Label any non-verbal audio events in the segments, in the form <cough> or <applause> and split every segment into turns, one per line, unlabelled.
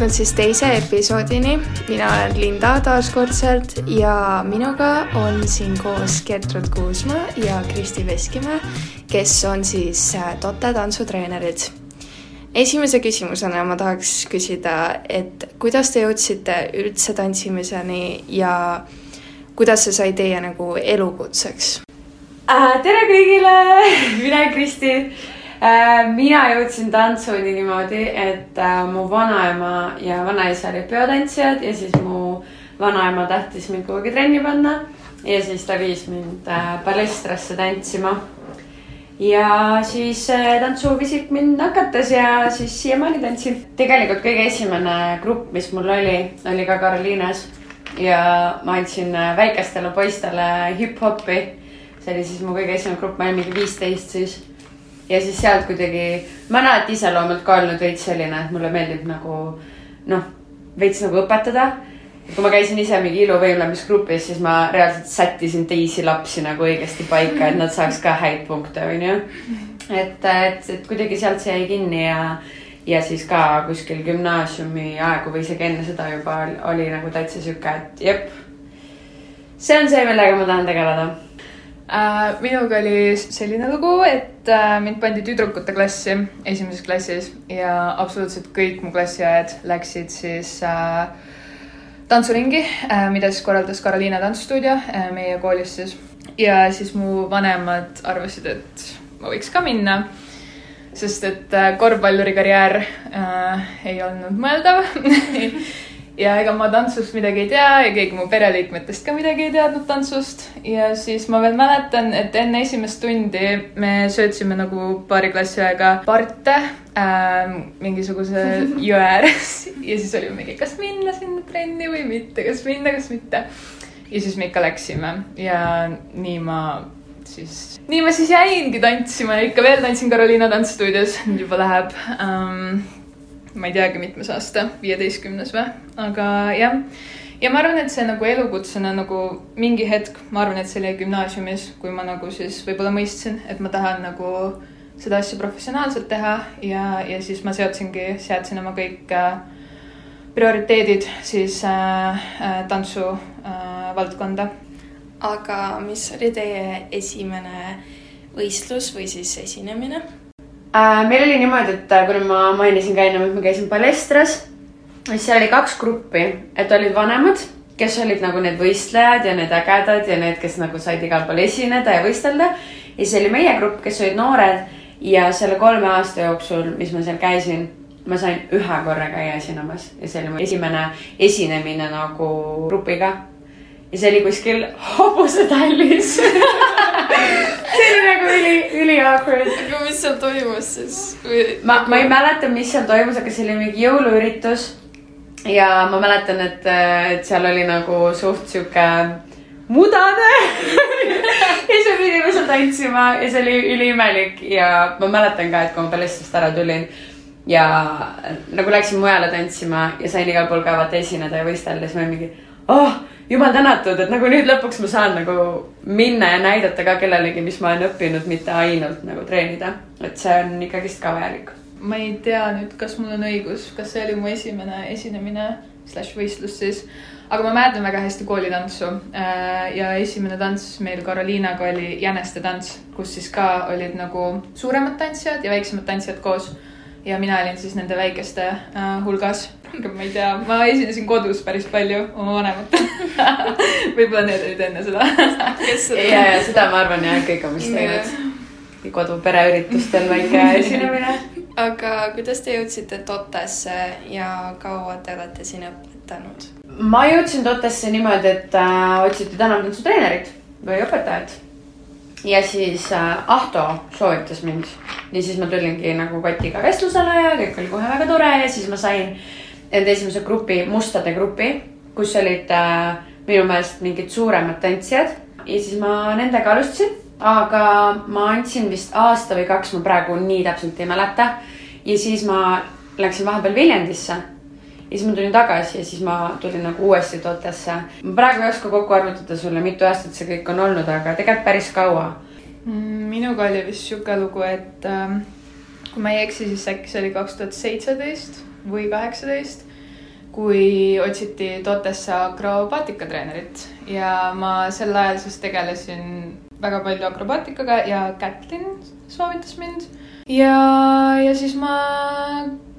Jõudnud siis teise episoodini. mina olen Linda taaskordselt ja minuga on siin koos Gertrud Kuusma ja Kristi Veskimäe, kes on siis äh, Tote tantsutreenerid. esimese küsimusena ma tahaks küsida, et kuidas te jõudsite üldse tantsimiseni ja kuidas see sai teie nagu elukutseks
äh,? tere kõigile, <laughs> mina Kristi. Mina jõudsin tantsuni niimoodi, et äh, mu vanaema ja vanaisa olid peotantsijad ja siis mu vanaema tahtis mind kuhugi trenni panna ja siis ta viis mind äh, ballestrasse tantsima. ja siis äh, tantsuvisik mind nakatas ja siis siiamaani tantsin. tegelikult kõige esimene grupp, mis mul oli, oli ka Karoliinas ja ma andsin äh, väikestele poistele hip-hopi. see oli siis mu kõige esimene grupp, ma olin mingi viisteist siis. Ja siis sealt kuidagi, ma olen alati iseloomult ka olnud veits selline, et mulle meeldib nagu noh, veits nagu õpetada. kui ma käisin ise mingi iluvõimlemisgrupis, siis ma reaalselt sättisin teisi lapsi nagu õigesti paika, et nad saaks ka häid punkte, onju. et, et, et kuidagi sealt see jäi kinni ja ja siis ka kuskil gümnaasiumi aegu või isegi enne seda juba oli, oli nagu täitsa sihuke, et jep. see on see, millega ma tahan tegeleda.
Minuga oli selline lugu, et äh, mind pandi tüdrukute klassi esimeses klassis ja absoluutselt kõik mu klassiõed läksid siis äh, tantsuringi äh,, mida siis korraldas Karoliina Tantsstuudio äh, meie koolis siis. ja siis mu vanemad arvasid, et ma võiks ka minna sest et äh, korvpalluri karjäär äh, ei olnud mõeldav <laughs> ja ega ma tantsust midagi ei tea ja keegi mu pereliikmetest ka midagi ei teadnud tantsust. ja siis ma veel mäletan, et enne esimest tundi me söötsime nagu paari klassi aega parte äh, mingisuguse <laughs> jõe ääres ja siis oli mingi, kas minna sinna trenni või mitte, kas minna, kas mitte. ja siis me ikka läksime ja nii ma siis, nii ma siis jäingi tantsima ja ikka veel tantsin Carolina Tantsstuudios, nüüd juba läheb um,. Ma ei teagi, mitmes aasta, viieteistkümnes või, aga jah. ja ma arvan, et see nagu elukutsena nagu mingi hetk, ma arvan, et see oli gümnaasiumis, kui ma nagu siis võib-olla mõistsin, et ma tahan nagu seda asja professionaalselt teha ja, ja siis ma seotsingi, seadsin oma kõik äh, prioriteedid siis äh, äh, tantsu äh, valdkonda.
Aga mis oli teie esimene võistlus või siis esinemine
äh,? meil oli niimoodi, et äh, kuna ma mainisin ka ennem, et ma käisin balestras, siis seal oli kaks gruppi, et olid vanemad, kes olid nagu need võistlejad ja need ägedad ja need, kes nagu said igal pool esineda ja võistelda. ja siis oli meie grupp, kes olid noored ja selle kolme aasta jooksul, mis ma seal käisin, ma sain ühe korra käia esinemas ja see oli mu esimene esinemine nagu grupiga ja see oli kuskil hobusetallis <laughs> see oli nagu üli, üli awkward.
aga mis seal toimus siis?
ma, ma ei mäleta, mis seal toimus, aga see oli mingi jõuluüritus. ja ma mäletan, et, et seal oli nagu suht sihuke mudane <laughs> ja siis me pidime seal tantsima ja see oli üliimelik ja ma mäletan ka, et kui ma ballistist ära tulin ja nagu läksin mujale tantsima ja sain igal pool ka vaata esineda ja võistelda, siis ma mingi, oh jumal tänatud, et nagu nüüd lõpuks ma saan nagu minna ja näidata ka kellelegi, mis ma olen õppinud, mitte ainult nagu treenida. et see on ikkagist ka vajalik.
ma ei tea nüüd, kas mul on õigus, kas see oli mu esimene esinemine slaš võistlus siis. aga ma mäletan väga hästi koolitantsu äh, ja esimene tants meil Karoliinaga oli jäneste tants, kus siis ka olid nagu suuremad tantsijad ja väiksemad tantsijad koos. Ja mina olin siis nende väikeste äh, hulgas <laughs> ma ei tea, ma esinesin kodus päris palju oma vanematele <laughs> võib-olla need olid enne seda <laughs>
ja, ja seda ma arvan jah, kõik on vist teinud. kodu pereüritustel väike esinemine.
aga kuidas te jõudsite Totesse ja kaua te olete siin õpetanud?
ma jõudsin Totesse niimoodi, et äh, otsiti tänavtantsutreenerit või õpetajat. ja siis äh, Ahto soovitas mind ja siis ma tulingi nagu kotiga vestlusele ja kõik oli kohe väga tore ja siis ma sain enda esimese grupi, mustade grupi, kus olid äh, minu meelest mingid suuremad tantsijad ja siis ma nendega alustasin, aga ma andsin vist aasta või kaks, ma praegu nii täpselt ei mäleta. ja siis ma läksin vahepeal Viljandisse ja siis ma tulin tagasi ja siis ma tulin nagu uuesti Totesse. ma praegu ei oska kokku arvutada sulle, mitu aastat see kõik on olnud, aga tegelikult päris kaua.
Mm, minuga oli vist sihuke lugu, et äh, kui ma ei eksi, siis äkki see oli kaks tuhat seitseteist või kaheksateist, kui otsiti Totesse akrobaatika-treenerit ja ma sel ajal siis tegelesin väga palju akrobaatikaga ja Kätlin soovitas mind. Ja, ja siis ma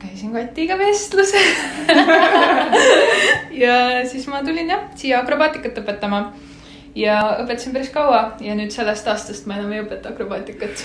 käisin Katiga vestlusel <laughs> ja siis ma tulin jah siia akrobaatikat õpetama ja õpetasin päris kaua ja nüüd sellest aastast ma enam ei õpeta akrobaatikat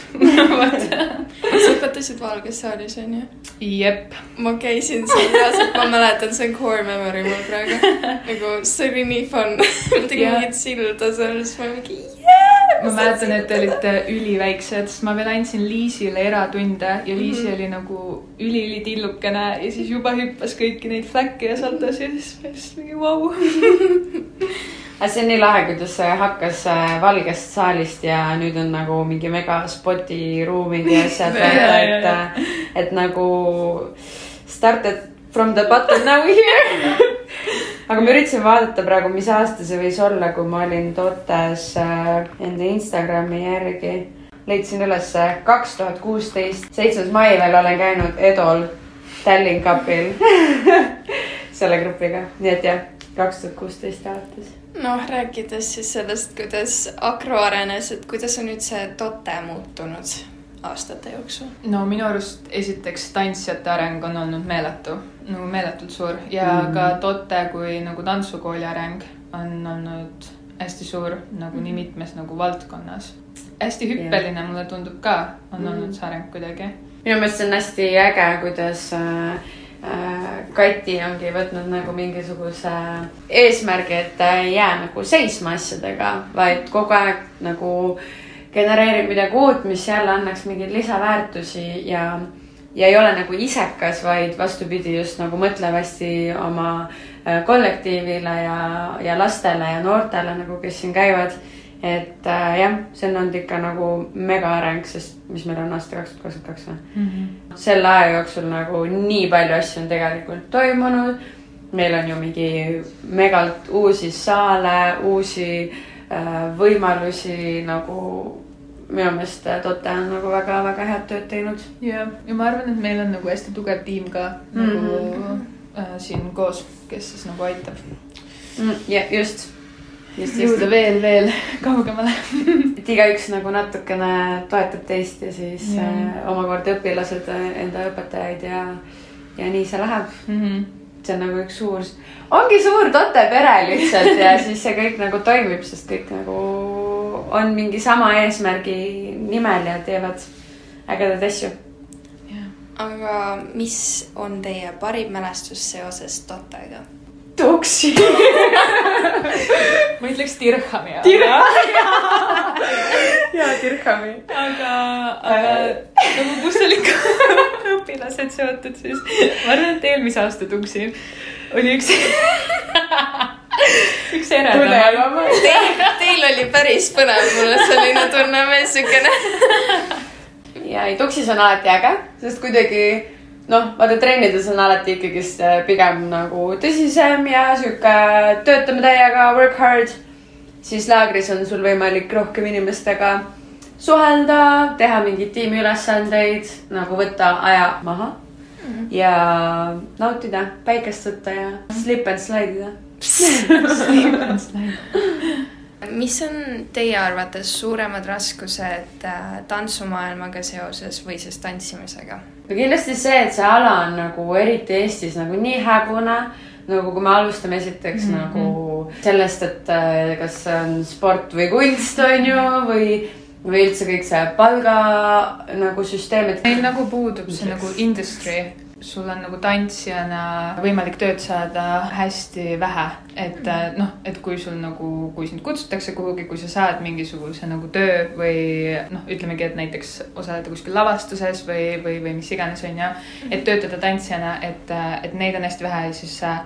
<laughs>
sa õpetasid Valges saalis onju?
jep,
ma käisin seal reaalselt, ma mäletan, see on core memory mul praegu. <laughs> nagu see oli nii fun. ma tegin
Jah.
mingit silda seal, siis ma mingi yeah!.
ma mäletan, et te olite üliväiksed, sest ma veel andsin Liisile eratunde ja Liisi mm. -hmm. oli nagu üliülitillukene ja siis juba hüppas kõiki neid fläkke ja saltas ja siis ma lihtsalt mingi vau wow. <laughs>
aga see on nii lahe, kuidas see hakkas äh, valgest saalist ja nüüd on nagu mingi mega spoti ruumid ja asjad,
Ja, ja,
et
ja.,
et nagu started from the bottom now we here. <laughs> aga ma üritasin vaadata praegu, mis aasta see võis olla, kui ma olin Totes äh, enda Instagrami järgi. leidsin ülesse kaks tuhat kuusteist, seitsmes mai veel olen käinud Edol Tallinn Cupil <laughs> selle grupiga, nii et jah, kaks tuhat kuusteist alates
noh, rääkides siis sellest, kuidas Akro arenes, et kuidas on üldse Tote muutunud aastate jooksul?
no minu arust esiteks tantsijate areng on olnud meeletu, nagu meeletult suur ja mm -hmm. ka Tote kui nagu tantsukooli areng on olnud hästi suur nagu nii mitmes nagu valdkonnas. hästi hüppeline mulle tundub ka, on
Mhm.
olnud see areng kuidagi.
minu meelest see on hästi äge, kuidas äh, Kati ongi võtnud nagu mingisuguse eesmärgi, et ta ei jää nagu seisma asjadega, vaid kogu aeg nagu genereerib midagi uut, mis jälle annaks mingeid lisaväärtusi ja ja ei ole nagu isekas, vaid vastupidi, just nagu mõtleb hästi oma äh, kollektiivile ja, ja lastele ja noortele nagu, kes siin käivad. Et äh, jah, see on olnud ikka nagu megaareng, sest mis meil on aasta kaks tuhat kakskümmend kaks või? selle aja jooksul nagu nii palju asju on tegelikult toimunud. meil on ju mingi megalt uusi saale, uusi äh, võimalusi nagu minu meelest Tote on nagu väga-väga head tööd teinud.
ja, ja ma arvan, et meil on nagu hästi tugev tiim ka mm -hmm. nagu äh, siin koos, kes siis nagu aitab
ja just, just,
jõuda
just,
veel, veel <laughs> kaugemale.
et igaüks nagu natukene toetab teist ja siis
Jaa.
äh, omakorda õpilased äh, enda õpetajaid ja, ja nii see läheb.
Mm -hmm.
see on nagu üks suur, ongi suur Tote pere lihtsalt ja siis see kõik nagu toimib, sest kõik nagu on mingi sama eesmärgi nimel ja teevad ägedaid asju.
aga mis on teie parim mälestus seoses Totega?
tuksi.
ma ütleks Dirhami.
ja Dirhami.
aga, aga nagu kus olid ka <laughs> õpilased seotud, siis ma arvan, et eelmise aasta tuksi oli üks, <laughs> üks eredam.
Teil, teil oli päris põnev, mul on selline tunne veel siukene.
ja ei, tuksis on alati äge, sest kuidagi noh, vaata trennides on alati ikkagist äh, pigem nagu tõsisem ja sihuke töötame täiega, work hard. siis laagris on sul võimalik rohkem inimestega suhelda, teha mingeid tiimiülesandeid nagu võtta aja maha ja nautida päikest võtta ja slip and <laughs> slide ida.
Mis on teie arvates suuremad raskused äh, tantsumaailmaga seoses või siis tantsimisega?
no kindlasti see, et see ala on nagu eriti Eestis nagu nii hägune, nagu kui me alustame esiteks mm -hmm. nagu sellest, et äh, kas see on sport või kunst, on ju, või, või üldse kõik see palga nagu süsteem, et
meil nagu puudub see nagu industry, sul on nagu tantsijana võimalik tööd saada hästi vähe, et äh, noh, et kui sul nagu, kui sind kutsutakse kuhugi, kui sa saad mingisuguse nagu töö või noh, ütlemegi, et näiteks osaleda kuskil lavastuses või, või, või mis iganes, on ju, et töötada tantsijana, et, et neid on hästi vähe ja siis äh,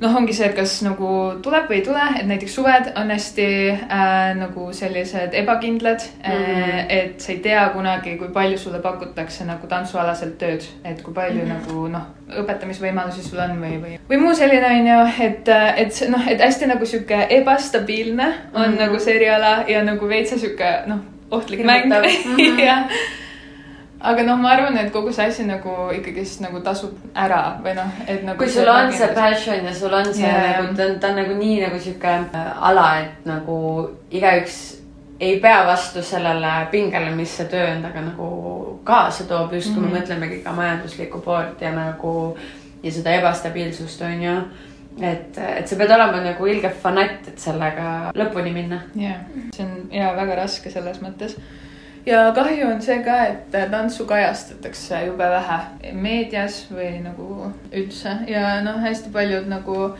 noh, ongi see, et kas nagu tuleb või ei tule, et näiteks suved on hästi äh, nagu sellised ebakindlad mm,
Mhm.
-hmm. et sa ei tea kunagi, kui palju sulle pakutakse nagu tantsualaselt tööd, et kui palju mm -hmm. nagu noh, õpetamisvõimalusi sul on või, või, või muu selline on ju, et, et see noh, et hästi nagu sihuke ebastabiilne on mm
Mhm.
-hmm. nagu see eriala ja nagu veitsa sihuke noh, ohtlik mäng
Hirmutav. <laughs> Mhm.
aga noh, ma arvan, et kogu see asi nagu ikkagist nagu tasub ära või noh, et nagu.
kui sul on see passion ja sul on see yeah. nagu, ta on, ta on nagu nii nagu sihuke äh, ala, et nagu igaüks ei pea vastu sellele pingele, mis see töö endaga nagu kaasa toob, just kui mm
Mhm.
-hmm. me mõtlemegi ka majanduslikku poolt ja nagu ja seda ebastabiilsust on ju. et, et sa pead olema nagu ilge fanatt, et sellega lõpuni minna.
jah, see on ja väga raske selles mõttes. Ja kahju on see ka, et tantsu kajastatakse jube vähe meedias või nagu üldse ja noh, hästi paljud nagu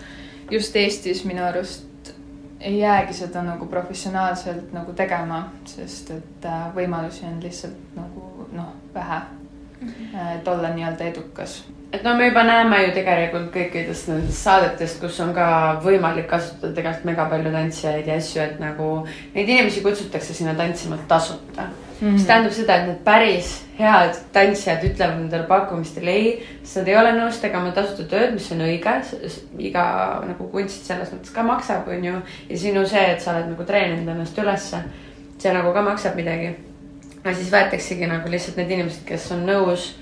just Eestis minu arust ei jäägi seda nagu professionaalselt nagu tegema, sest et äh, võimalusi on lihtsalt nagu noh, vähe. et olla nii-öelda edukas
et no me juba näeme ju tegelikult kõikidest nendest saadetest, kus on ka võimalik kasutada tegelikult mega palju tantsijaid ja asju, et nagu neid inimesi kutsutakse sinna tantsima tasuta.
Mhm.
-hmm. mis tähendab seda, et need päris head tantsijad ütlevad nendele pakkumistele ei, sest nad ei ole nõus tegema tasuta tööd, mis on õige. iga nagu kunst selles mõttes ka maksab, on ju. ja sinu see, et sa oled nagu treeninud ennast ülesse, see nagu ka maksab midagi. ja siis võetaksegi nagu lihtsalt need inimesed, kes on nõus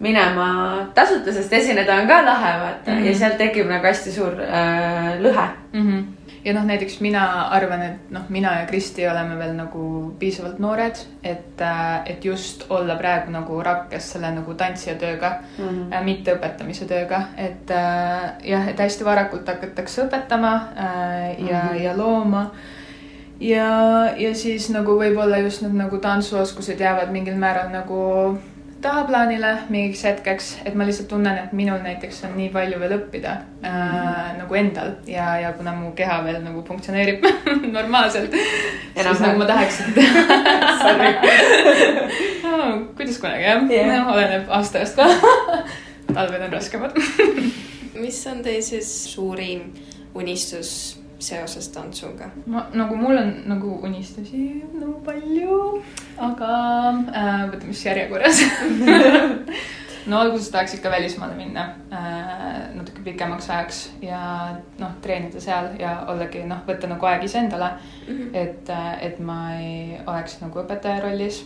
minema tasuta, sest esineda on ka lahe, vaata mm,
Mhm.
-hmm. ja sealt tekib nagu hästi suur äh, lõhe.
mm. -hmm. Ja noh, näiteks mina arvan, et noh, mina ja Kristi oleme veel nagu piisavalt noored, et, et just olla praegu nagu rakkes selle nagu tantsija tööga mm. -hmm. mitte õpetamise tööga, et äh, jah, et hästi varakult hakatakse õpetama äh, ja mm. -hmm. ja looma ja, ja siis nagu võib-olla just need nagu tantsuoskused jäävad mingil määral nagu tahaplaanile mingiks hetkeks, et ma lihtsalt tunnen, et minul näiteks on nii palju veel õppida äh, mm -hmm. nagu endal ja, ja kuna mu keha veel nagu funktsioneerib <laughs> normaalselt, siis nagu ma tahaks no,. kuidas kunagi jah
Jah.
yeah. no,, oleneb aastast ka <laughs> talved on raskemad. <laughs>
mis on teie siis suurim unistus seoses tantsuga?
ma nagu mul on nagu unistusi nagu palju, aga äh, võtame siis järjekorras <laughs> no alguses tahaks ikka välismaale minna äh, natuke pikemaks ajaks ja noh, treenida seal ja ollagi noh, võtta nagu aeg iseendale, et, et ma ei oleks nagu õpetaja rollis.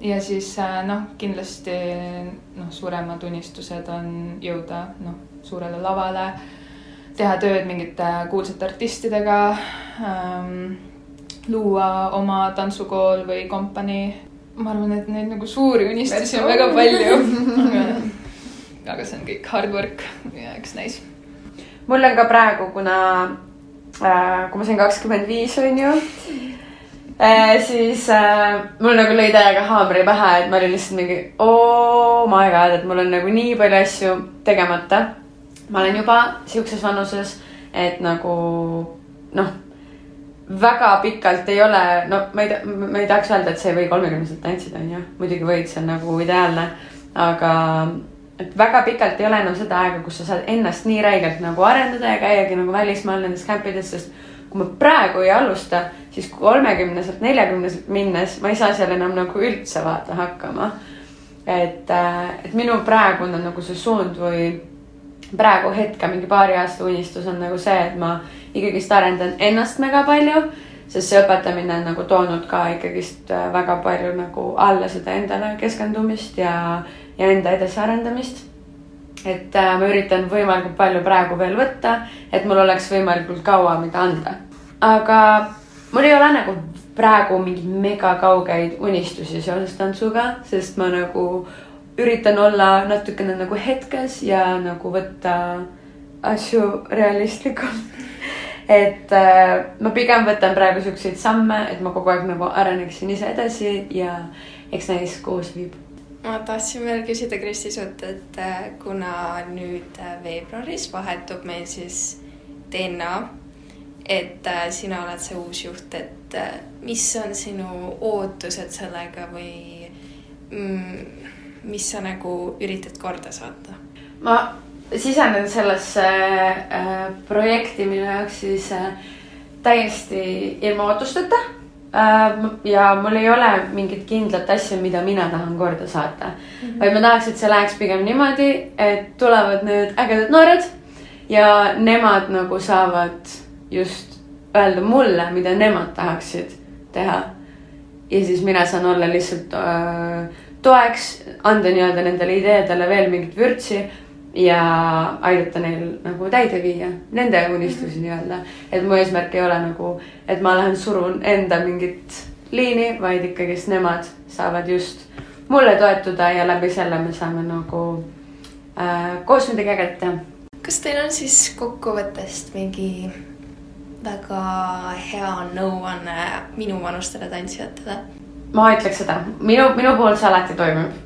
ja siis äh, noh, kindlasti noh, suuremad unistused on jõuda noh, suurele lavale teha tööd mingite kuulsate artistidega ähm,, luua oma tantsukool või kompanii. ma arvan, et neid nagu suuri unistusi on väga palju. aga, aga see on kõik hard work ja eks näis.
mul on ka praegu, kuna äh, kui ma sain kakskümmend viis, on ju äh,, siis äh, mul nagu lõi täiega haamri pähe, et ma olin lihtsalt mingi oh my god, et mul on nagu nii palju asju tegemata. Ma olen juba siukses vanuses, et nagu noh, väga pikalt ei ole, no ma ei ma ei tahaks öelda, et sa ei või kolmekümneselt tantsida, onju. muidugi võid, see on nagu ideaalne, aga et väga pikalt ei ole enam seda aega, kus sa saad ennast nii räigelt nagu arendada ja käiagi nagu välismaal nendes kämpides, sest kui ma praegu ei alusta, siis kolmekümneselt, neljakümneselt minnes ma ei saa seal enam nagu üldse vaata hakkama. et, et minu praegune nagu see suund või praegu hetke mingi paari aasta unistus on nagu see, et ma ikkagist arendan ennast mega palju, sest see õpetamine on nagu toonud ka ikkagist äh, väga palju nagu alla seda endale keskendumist ja, ja enda edasiarendamist. et äh, ma üritan võimalikult palju praegu veel võtta, et mul oleks võimalikult kaua, mida anda. aga mul ei ole nagu praegu mingeid mega kaugeid unistusi seoses tantsuga, sest ma nagu üritan olla natukene nagu hetkes ja nagu võtta asju realistlikult. <laughs> et äh, ma pigem võtan praegu siukseid samme, et ma kogu aeg nagu areneksin ise edasi ja eks näis, see viib.
ma tahtsin veel küsida Kristi sult, et äh, kuna nüüd äh, veebruaris vahetub meil siis DNA, et äh, sina oled see uus juht, et äh, mis on sinu ootused sellega või mm, mis sa nagu üritad korda saata?
ma sisenen sellesse äh, projekti minu jaoks siis äh, täiesti ilma ootusteta äh,. ja mul ei ole mingit kindlat asja, mida mina tahan korda saata mm, -hmm. vaid ma tahaks, et see läheks pigem niimoodi, et tulevad need ägedad noored ja nemad nagu saavad just öelda mulle, mida nemad tahaksid teha. ja siis mina saan olla lihtsalt äh, toeks, anda nii-öelda nendele ideedele veel mingit vürtsi ja aidata neil nagu täide viia nende unistusi nii-öelda. et mu eesmärk ei ole nagu, et ma lähen surun enda mingit liini, vaid ikkagist nemad saavad just mulle toetuda ja läbi selle me saame nagu äh, koos midagi ägedat teha.
kas teil on siis kokkuvõttest mingi väga hea nõuanne minuvanustele tantsijatele?
Ma ütleks seda, minu, minu puhul see alati toimib.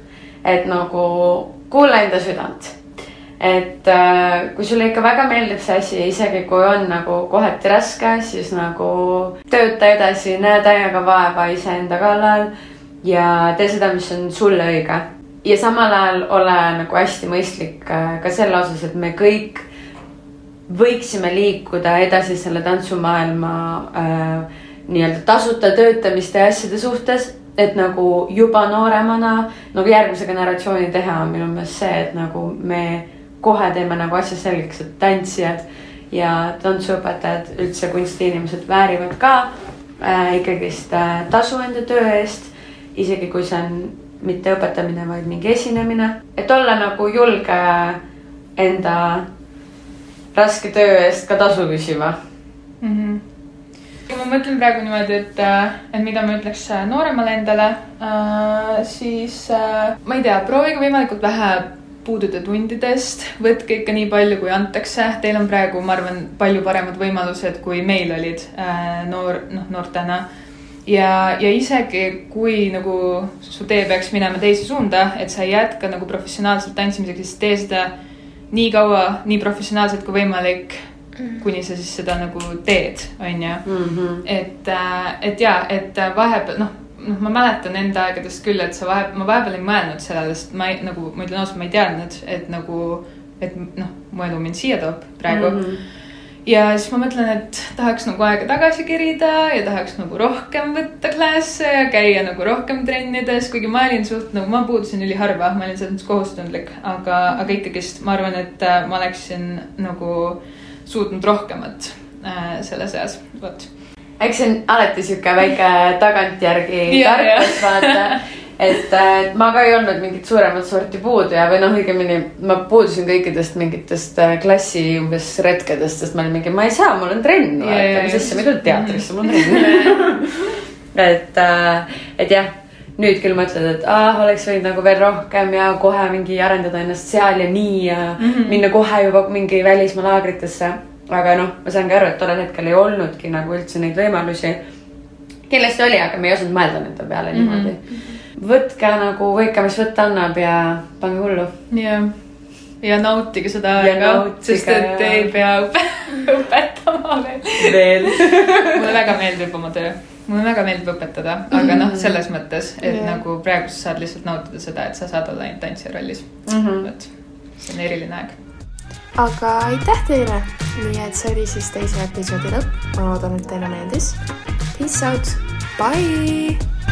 et nagu kuula enda südant et äh, kui sulle ikka väga meeldib see asi, isegi kui on nagu kohati raske, siis nagu tööta edasi, näe täiega vaeva iseenda kallal ja tee seda, mis on sulle õige. ja samal ajal ole nagu hästi mõistlik äh, ka selle osas, et me kõik võiksime liikuda edasi selle tantsumaailma äh, nii-öelda tasuta töötamiste ja asjade suhtes et nagu juba nooremana nagu järgmise generatsiooni teha on minu meelest see, et nagu me kohe teeme nagu asja selgeks, et tantsijad ja tantsuõpetajad, üldse kunstiinimesed väärivad ka äh, ikkagist äh, tasu enda töö eest. isegi kui see on mitte õpetamine, vaid mingi esinemine, et olla nagu julge enda raske töö eest ka tasu küsima mm.
-hmm kui ma mõtlen praegu niimoodi, et, äh, et mida ma ütleks äh, nooremale endale äh,, siis äh, ma ei tea, proovige võimalikult vähe puududa tundidest, võtke ikka nii palju, kui antakse. Teil on praegu, ma arvan, palju paremad võimalused, kui meil olid äh, noor, noh, noortena. ja, ja isegi kui nagu su tee peaks minema teise suunda, et sa ei jätka nagu professionaalselt tantsimisega, siis tee seda nii kaua, nii professionaalselt kui võimalik mm. kuni sa siis seda nagu teed, on ju. Mhm. et, äh, et ja, et vahepeal noh noh, ma mäletan enda aegadest küll, et sa vahe, ma vahepeal ei mõelnud sellele, sest ma ei, nagu ma ütlen ausalt, ma ei teadnud, et nagu, et noh, mu elu mind siia toob praegu mm. -hmm. ja siis ma mõtlen, et tahaks nagu aega tagasi kerida ja tahaks nagu rohkem võtta klasse ja käia nagu rohkem trennides, kuigi ma olin suht nagu, ma puudusin üliharva, ma olin selles mõttes kohustundlik, aga, aga ikkagist ma arvan, et äh, ma oleksin nagu suutnud rohkemat äh, selles eas, vot.
Eks see on alati sihuke väike tagantjärgi <laughs> tarkus, vaata. et äh, ma ka ei olnud mingit suuremat sorti puuduja või noh, õigemini ma puudusin kõikidest mingitest äh, klassi umbes retkedest, sest ma olin mingi, ma ei saa, mul on trenn, vaata, mis asja, ma ei tule teatrisse, mul on <laughs> trenn. et, äh, et jah nüüd küll mõtled, et ah, oleks võinud nagu veel rohkem ja kohe mingi arendada ennast seal ja nii ja mm -hmm. minna kohe juba mingi välismaa laagritesse aga noh, ma saangi aru, et tollel hetkel ei olnudki nagu üldse neid võimalusi. kindlasti oli, aga me ei osanud mõelda nende peale mm -hmm. niimoodi. võtke nagu võike, mis võtta annab ja pange hullu.
jah, ja nautige seda aega, sest et ja... ei pea <laughs> õpetama veel <laughs> mulle väga meeldib oma töö mulle väga meeldib õpetada, aga noh, mhm. selles mõttes, et yeah. nagu praegu sa saad lihtsalt nautida seda, et sa saad olla ainult tantsija rollis mm. -hmm. vot, see on eriline aeg
aga aitäh teile! nii et see oli siis teise episoodi lõpp, ma loodan, et teile meeldis. Peace out, bye!